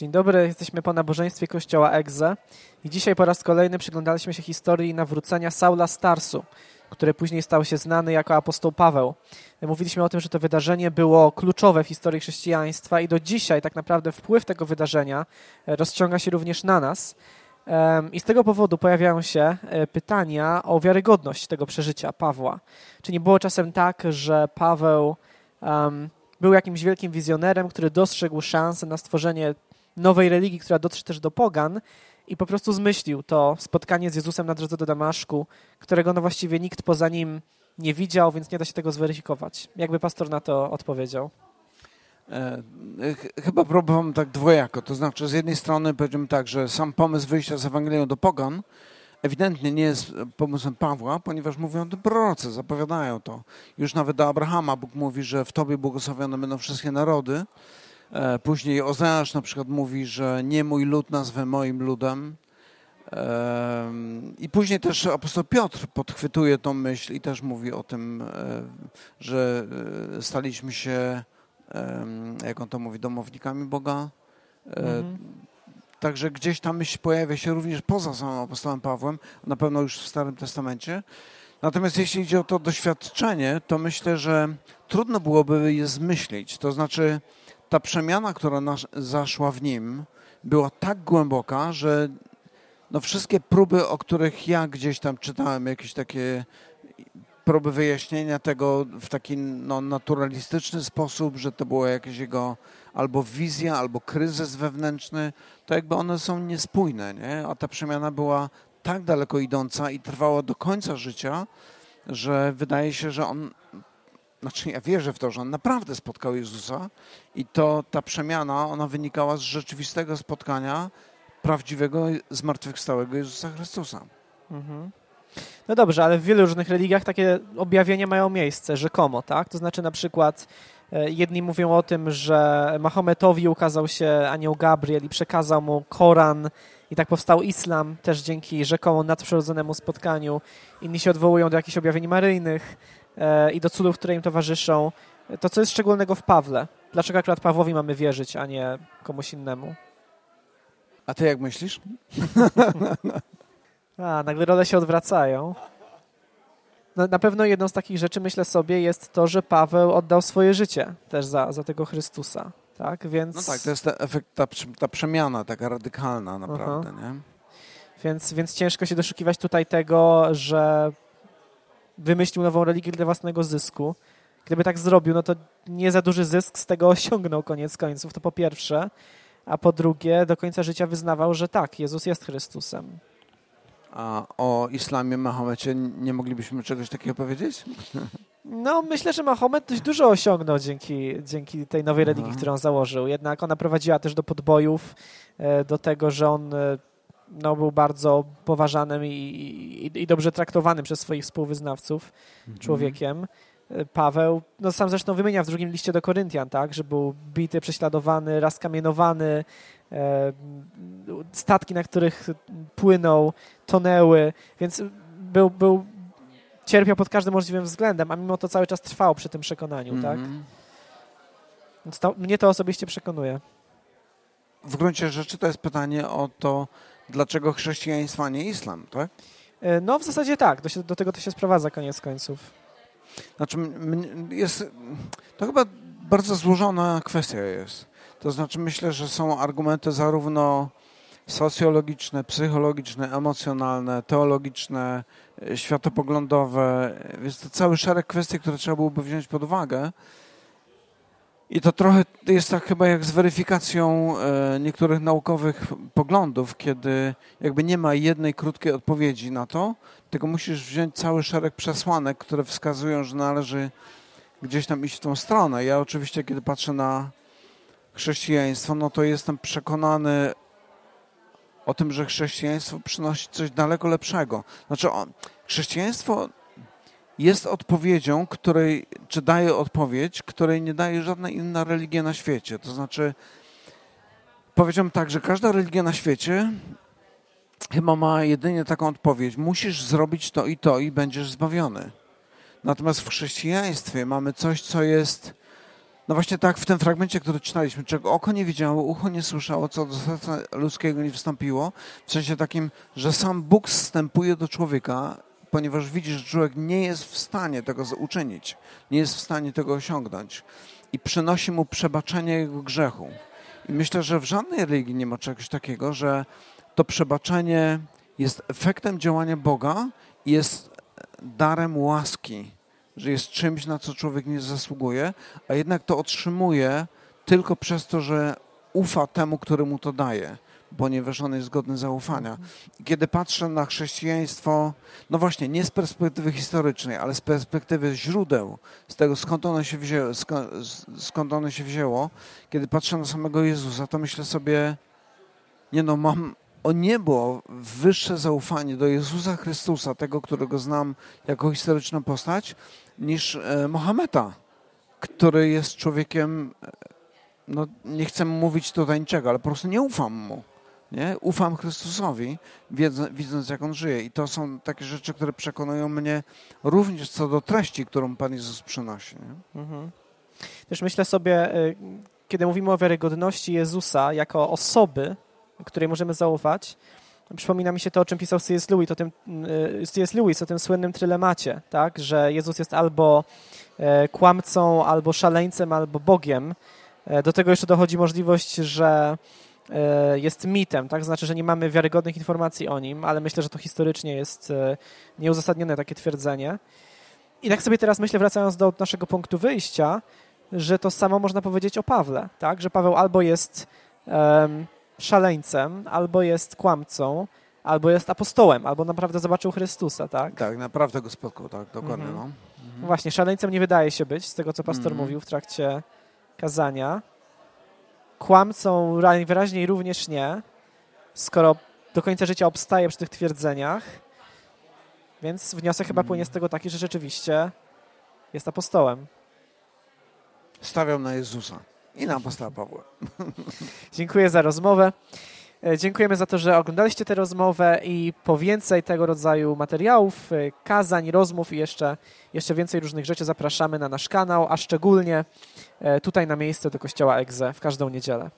Dzień dobry, jesteśmy po nabożeństwie Kościoła Egze i dzisiaj po raz kolejny przyglądaliśmy się historii nawrócenia Saula Starsu, który później stał się znany jako apostoł Paweł. Mówiliśmy o tym, że to wydarzenie było kluczowe w historii chrześcijaństwa i do dzisiaj tak naprawdę wpływ tego wydarzenia e, rozciąga się również na nas. I z tego powodu pojawiają się e, pytania o wiarygodność tego przeżycia Pawła. Czy nie było czasem tak, że Paweł um, był jakimś wielkim wizjonerem, który dostrzegł szansę na stworzenie nowej religii, która dotrze też do pogan i po prostu zmyślił to spotkanie z Jezusem na drodze do Damaszku, którego no właściwie nikt poza nim nie widział, więc nie da się tego zweryfikować. Jakby pastor na to odpowiedział? E, chyba próbowałem tak dwojako. To znaczy, z jednej strony powiedziałbym tak, że sam pomysł wyjścia z Ewangelią do Pogan ewidentnie nie jest pomysłem Pawła, ponieważ mówią to prorocy, zapowiadają to. Już nawet do Abrahama Bóg mówi, że w Tobie błogosławione będą wszystkie narody. E, później Ozeasz na przykład mówi, że nie mój lud nazwę moim ludem. I później też apostoł Piotr podchwytuje tą myśl i też mówi o tym, e, że e, staliśmy się, jak on to mówi, domownikami Boga. Mhm. Także gdzieś ta myśl pojawia się również poza samym apostołem Pawłem, na pewno już w Starym Testamencie. Natomiast jeśli idzie o to doświadczenie, to myślę, że trudno byłoby je zmyślić. To znaczy, ta przemiana, która nas, zaszła w nim, była tak głęboka, że no wszystkie próby, o których ja gdzieś tam czytałem, jakieś takie próby wyjaśnienia tego w taki no, naturalistyczny sposób, że to było jakieś jego albo wizja, albo kryzys wewnętrzny, to jakby one są niespójne, nie? a ta przemiana była tak daleko idąca i trwała do końca życia, że wydaje się, że on znaczy ja wierzę w to, że on naprawdę spotkał Jezusa i to ta przemiana, ona wynikała z rzeczywistego spotkania prawdziwego, zmartwychwstałego Jezusa Chrystusa. Mhm. No dobrze, ale w wielu różnych religiach takie objawienia mają miejsce, rzekomo, tak? To znaczy na przykład e, jedni mówią o tym, że Mahometowi ukazał się anioł Gabriel i przekazał mu Koran i tak powstał islam też dzięki rzekomo nadprzyrodzonemu spotkaniu. Inni się odwołują do jakichś objawień maryjnych. E, i do cudów, które im towarzyszą. To, co jest szczególnego w Pawle? Dlaczego akurat Pawłowi mamy wierzyć, a nie komuś innemu? A ty jak myślisz? a, nagle role się odwracają. No, na pewno jedną z takich rzeczy, myślę sobie, jest to, że Paweł oddał swoje życie też za, za tego Chrystusa. Tak? Więc... No tak, to jest ta, efekt, ta, ta przemiana taka radykalna naprawdę. Nie? Więc, więc ciężko się doszukiwać tutaj tego, że wymyślił nową religię dla własnego zysku. Gdyby tak zrobił, no to nie za duży zysk z tego osiągnął koniec końców, to po pierwsze. A po drugie, do końca życia wyznawał, że tak, Jezus jest Chrystusem. A o islamie, Mahomecie nie moglibyśmy czegoś takiego powiedzieć? No, myślę, że Mahomet dość dużo osiągnął dzięki, dzięki tej nowej religii, którą założył. Jednak ona prowadziła też do podbojów, e, do tego, że on e, no, był bardzo poważanym i, i, i dobrze traktowanym przez swoich współwyznawców mhm. człowiekiem. Paweł, no sam zresztą wymienia w drugim liście do Koryntian, tak, że był bity, prześladowany, raz kamienowany, e, statki, na których płynął, tonęły, więc był, był, cierpiał pod każdym możliwym względem, a mimo to cały czas trwał przy tym przekonaniu, tak? Mhm. Więc to, mnie to osobiście przekonuje. W gruncie rzeczy to jest pytanie o to, dlaczego chrześcijaństwo, a nie islam, tak? E, no w zasadzie tak, do, się, do tego to się sprowadza koniec końców. Znaczy, jest, to chyba bardzo złożona kwestia jest. To znaczy myślę, że są argumenty zarówno socjologiczne, psychologiczne, emocjonalne, teologiczne, e, światopoglądowe. Jest to cały szereg kwestii, które trzeba byłoby wziąć pod uwagę. I to trochę jest tak chyba jak z weryfikacją e, niektórych naukowych poglądów, kiedy jakby nie ma jednej krótkiej odpowiedzi na to, tylko musisz wziąć cały szereg przesłanek, które wskazują, że należy gdzieś tam iść w tą stronę. Ja oczywiście, kiedy patrzę na chrześcijaństwo, no to jestem przekonany o tym, że chrześcijaństwo przynosi coś daleko lepszego. Znaczy, chrześcijaństwo jest odpowiedzią, której, czy daje odpowiedź, której nie daje żadna inna religia na świecie. To znaczy, powiedziałbym tak, że każda religia na świecie chyba ma jedynie taką odpowiedź: musisz zrobić to i to, i będziesz zbawiony. Natomiast w chrześcijaństwie mamy coś, co jest No właśnie tak, w tym fragmencie, który czytaliśmy, czego oko nie widziało, ucho nie słyszało, co do serca ludzkiego nie wstąpiło, w sensie takim, że sam Bóg wstępuje do człowieka, ponieważ widzi, że człowiek nie jest w stanie tego uczynić, nie jest w stanie tego osiągnąć i przynosi mu przebaczenie jego grzechu. I myślę, że w żadnej religii nie ma czegoś takiego, że to przebaczenie jest efektem działania Boga i jest darem łaski, że jest czymś, na co człowiek nie zasługuje, a jednak to otrzymuje tylko przez to, że ufa temu, który mu to daje, ponieważ on jest godny zaufania. Kiedy patrzę na chrześcijaństwo, no właśnie, nie z perspektywy historycznej, ale z perspektywy źródeł, z tego skąd ono się wzięło, skąd ono się wzięło kiedy patrzę na samego Jezusa, to myślę sobie, nie no, mam o niebo wyższe zaufanie do Jezusa Chrystusa, tego, którego znam jako historyczną postać, niż e, Mohameda, który jest człowiekiem, e, no nie chcę mówić tutaj niczego, ale po prostu nie ufam mu. Nie? Ufam Chrystusowi, widząc jak On żyje. I to są takie rzeczy, które przekonują mnie również co do treści, którą Pan Jezus przynosi. Nie? Mhm. Też myślę sobie, e, kiedy mówimy o wiarygodności Jezusa jako osoby, której możemy zaufać, przypomina mi się to, o czym pisał C.S. Lewis, o tym, y, C.S. Lewis, o tym słynnym trylemacie, tak? że Jezus jest albo e, kłamcą, albo szaleńcem, albo Bogiem. E, do tego jeszcze dochodzi możliwość, że jest mitem, tak? Znaczy, że nie mamy wiarygodnych informacji o nim, ale myślę, że to historycznie jest nieuzasadnione takie twierdzenie. I tak sobie teraz myślę, wracając do naszego punktu wyjścia, że to samo można powiedzieć o Pawle, tak? Że Paweł albo jest um, szaleńcem, albo jest kłamcą, albo jest apostołem, albo naprawdę zobaczył Chrystusa, tak? Tak, naprawdę go spotkał, tak, dokładnie. Mhm. No. Mhm. Właśnie, szaleńcem nie wydaje się być, z tego co pastor mhm. mówił w trakcie kazania. Kłamcą najwyraźniej również nie, skoro do końca życia obstaje przy tych twierdzeniach. Więc wniosek chyba płynie z tego taki, że rzeczywiście jest apostołem. Stawiał na Jezusa i na apostoła Pawła. Dziękuję za rozmowę. E, dziękujemy za to, że oglądaliście tę rozmowę i po więcej tego rodzaju materiałów, e, kazań, rozmów i jeszcze, jeszcze więcej różnych rzeczy zapraszamy na nasz kanał, a szczególnie e, tutaj na miejsce do Kościoła Egze w każdą niedzielę.